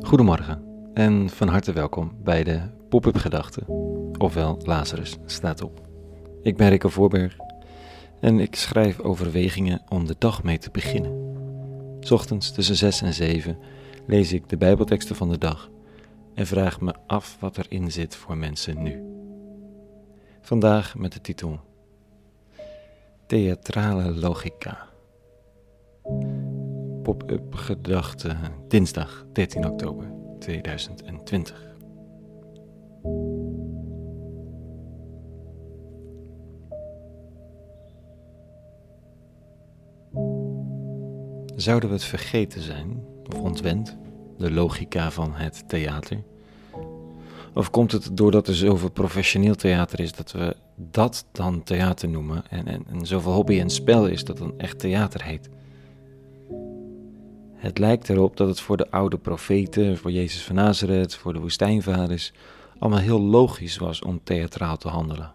Goedemorgen en van harte welkom bij de Pop-up Gedachten, ofwel Lazarus staat op. Ik ben Rikke Voorberg en ik schrijf overwegingen om de dag mee te beginnen. Ochtends tussen 6 en 7 lees ik de Bijbelteksten van de dag en vraag me af wat erin zit voor mensen nu. Vandaag met de titel Theatrale Logica. Pop-up gedachte dinsdag 13 oktober 2020. Zouden we het vergeten zijn of ontwend, de logica van het theater? Of komt het doordat er zoveel professioneel theater is dat we dat dan theater noemen en, en, en zoveel hobby en spel is dat dan echt theater heet? Het lijkt erop dat het voor de oude profeten, voor Jezus van Nazareth, voor de woestijnvaders, allemaal heel logisch was om theatraal te handelen.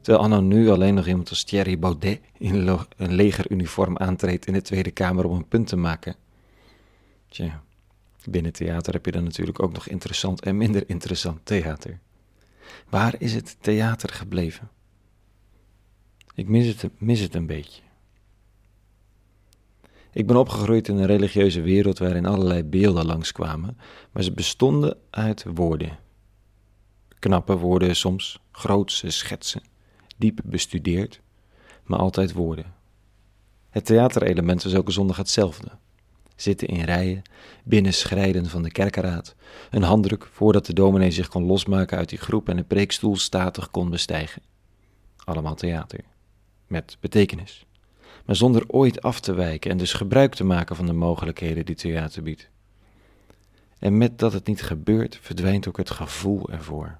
Terwijl anno nu alleen nog iemand als Thierry Baudet in een legeruniform aantreedt in de Tweede Kamer om een punt te maken. Tja, binnen theater heb je dan natuurlijk ook nog interessant en minder interessant theater. Waar is het theater gebleven? Ik mis het, mis het een beetje. Ik ben opgegroeid in een religieuze wereld waarin allerlei beelden langskwamen, maar ze bestonden uit woorden. Knappe woorden soms, grootse schetsen, diep bestudeerd, maar altijd woorden. Het theaterelement was elke zondag hetzelfde. Zitten in rijen, binnenschrijden van de kerkeraad, een handdruk voordat de dominee zich kon losmaken uit die groep en de preekstoel statig kon bestijgen. Allemaal theater, met betekenis maar zonder ooit af te wijken en dus gebruik te maken van de mogelijkheden die theater biedt. En met dat het niet gebeurt, verdwijnt ook het gevoel ervoor.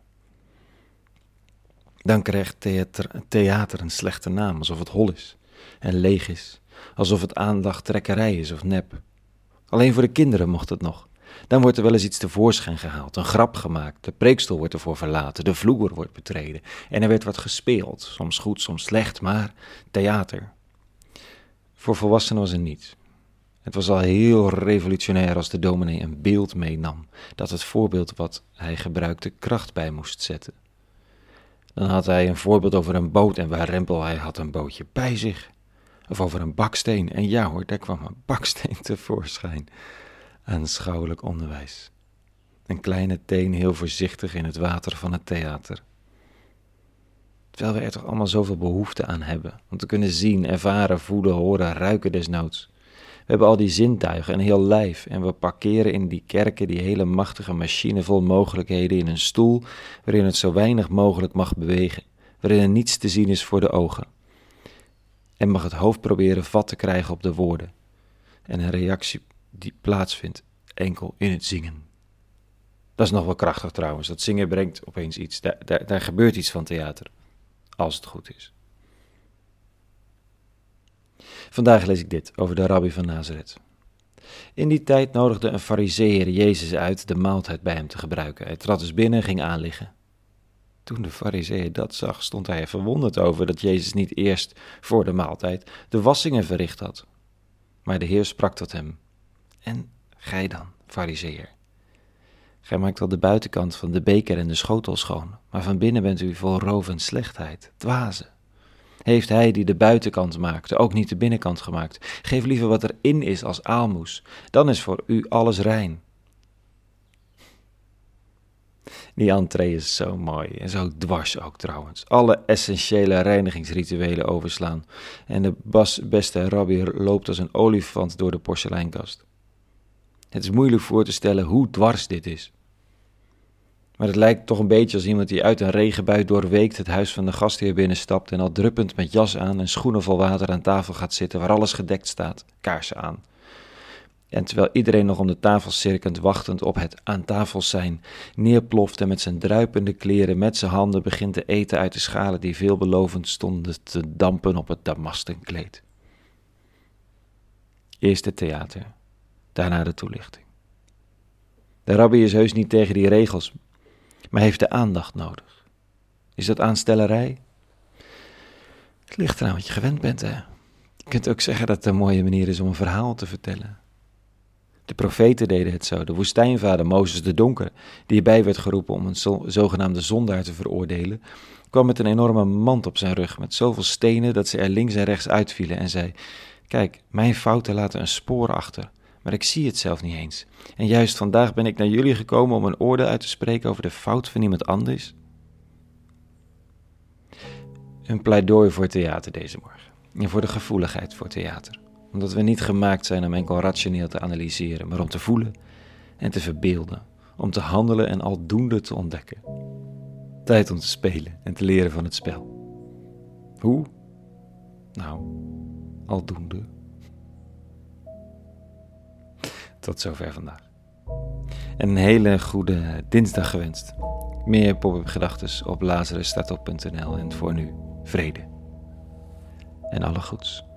Dan krijgt theater, theater een slechte naam, alsof het hol is en leeg is, alsof het aandachttrekkerij is of nep. Alleen voor de kinderen mocht het nog. Dan wordt er wel eens iets tevoorschijn gehaald, een grap gemaakt, de preekstoel wordt ervoor verlaten, de vloer wordt betreden en er werd wat gespeeld, soms goed, soms slecht, maar theater. Voor volwassenen was er niets. Het was al heel revolutionair als de dominee een beeld meenam, dat het voorbeeld wat hij gebruikte kracht bij moest zetten. Dan had hij een voorbeeld over een boot en waar rempel hij had een bootje bij zich. Of over een baksteen, en ja hoor, daar kwam een baksteen tevoorschijn. Aanschouwelijk onderwijs. Een kleine teen heel voorzichtig in het water van het theater. Terwijl we er toch allemaal zoveel behoefte aan hebben. Om te kunnen zien, ervaren, voelen, horen, ruiken desnoods. We hebben al die zintuigen, een heel lijf. En we parkeren in die kerken die hele machtige machine vol mogelijkheden in een stoel waarin het zo weinig mogelijk mag bewegen. Waarin er niets te zien is voor de ogen. En mag het hoofd proberen vat te krijgen op de woorden. En een reactie die plaatsvindt enkel in het zingen. Dat is nog wel krachtig trouwens. Dat zingen brengt opeens iets. Daar, daar gebeurt iets van theater als het goed is. Vandaag lees ik dit over de rabbi van Nazareth. In die tijd nodigde een fariseer Jezus uit de maaltijd bij hem te gebruiken. Hij trad dus binnen en ging aanliggen. Toen de fariseer dat zag, stond hij er verwonderd over dat Jezus niet eerst voor de maaltijd de wassingen verricht had. Maar de Heer sprak tot hem: En gij dan, fariseer, Gij maakt al de buitenkant van de beker en de schotel schoon, maar van binnen bent u vol roof en slechtheid, dwazen. Heeft hij die de buitenkant maakte ook niet de binnenkant gemaakt? Geef liever wat erin is als aalmoes, dan is voor u alles rein. Die entree is zo mooi en zo dwars ook trouwens. Alle essentiële reinigingsrituelen overslaan. En de bas, beste rabbi loopt als een olifant door de porseleinkast. Het is moeilijk voor te stellen hoe dwars dit is. Maar het lijkt toch een beetje als iemand die uit een regenbui doorweekt het huis van de gastheer binnenstapt en al druppend met jas aan en schoenen vol water aan tafel gaat zitten waar alles gedekt staat, kaarsen aan. En terwijl iedereen nog om de tafel cirkend wachtend op het aan tafel zijn, neerploft en met zijn druipende kleren met zijn handen begint te eten uit de schalen die veelbelovend stonden te dampen op het damasten kleed. Eerst het theater, daarna de toelichting. De rabbi is heus niet tegen die regels, maar heeft de aandacht nodig. Is dat aanstellerij? Het ligt eraan wat je gewend bent, hè. Je kunt ook zeggen dat het een mooie manier is om een verhaal te vertellen. De profeten deden het zo. De woestijnvader Mozes de Donker, die erbij werd geroepen om een zogenaamde zondaar te veroordelen, kwam met een enorme mand op zijn rug met zoveel stenen dat ze er links en rechts uitvielen en zei: Kijk, mijn fouten laten een spoor achter, maar ik zie het zelf niet eens. En juist vandaag ben ik naar jullie gekomen om een oordeel uit te spreken over de fout van iemand anders. Een pleidooi voor theater deze morgen en voor de gevoeligheid voor theater omdat we niet gemaakt zijn om enkel rationeel te analyseren, maar om te voelen en te verbeelden, om te handelen en aldoende te ontdekken. Tijd om te spelen en te leren van het spel. Hoe? Nou, aldoende. Tot zover vandaag. En een hele goede dinsdag gewenst. Meer pop-up gedachten op lazarusstatop.nl en voor nu vrede. En alle goeds.